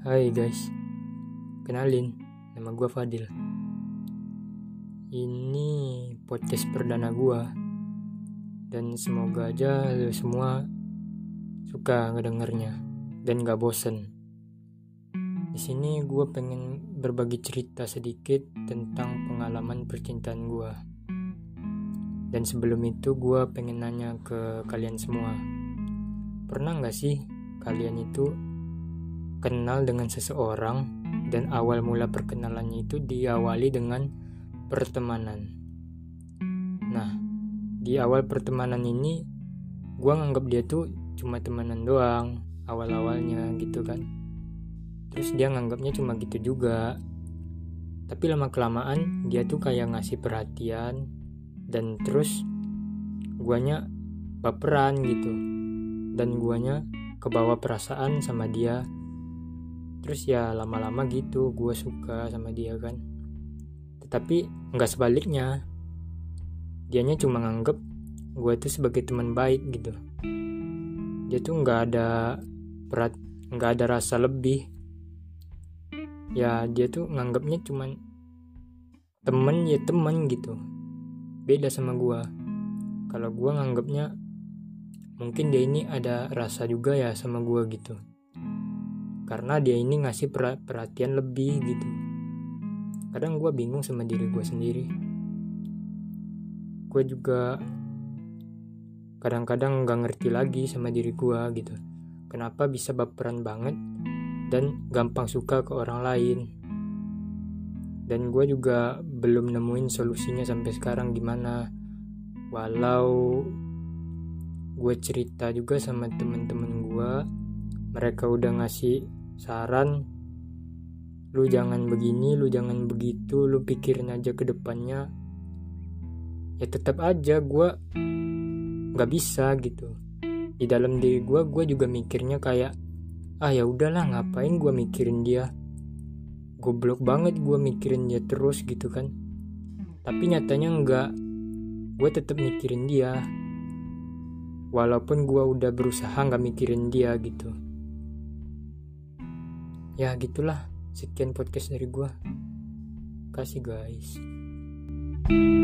Hai guys, kenalin, nama gue Fadil. Ini podcast perdana gue, dan semoga aja lu semua suka ngedengernya dan gak bosen. Di sini gue pengen berbagi cerita sedikit tentang pengalaman percintaan gue. Dan sebelum itu gue pengen nanya ke kalian semua, pernah gak sih kalian itu kenal dengan seseorang dan awal mula perkenalannya itu diawali dengan pertemanan. Nah, di awal pertemanan ini gue nganggap dia tuh cuma temenan doang awal-awalnya gitu kan. Terus dia nganggapnya cuma gitu juga. Tapi lama kelamaan dia tuh kayak ngasih perhatian dan terus guanya baperan gitu. Dan guanya kebawa perasaan sama dia terus ya lama-lama gitu gue suka sama dia kan. Tetapi nggak sebaliknya. Dianya cuma nganggep gue tuh sebagai teman baik gitu. Dia tuh nggak ada berat nggak ada rasa lebih. Ya dia tuh nganggapnya cuma temen ya temen gitu. Beda sama gue kalau gue nganggapnya mungkin dia ini ada rasa juga ya sama gue gitu karena dia ini ngasih perhatian lebih gitu. Kadang gue bingung sama diri gue sendiri. Gue juga kadang-kadang gak ngerti lagi sama diri gue gitu. Kenapa bisa baperan banget dan gampang suka ke orang lain? Dan gue juga belum nemuin solusinya sampai sekarang gimana. Walau gue cerita juga sama temen-temen gue mereka udah ngasih saran lu jangan begini lu jangan begitu lu pikirin aja ke depannya. Ya tetap aja gue nggak bisa gitu. Di dalam diri gue gue juga mikirnya kayak ah ya udahlah ngapain gue mikirin dia? Goblok banget gue mikirin dia terus gitu kan. Tapi nyatanya enggak gue tetap mikirin dia. Walaupun gue udah berusaha nggak mikirin dia gitu ya gitulah. Sekian podcast dari gue kasih guys thank you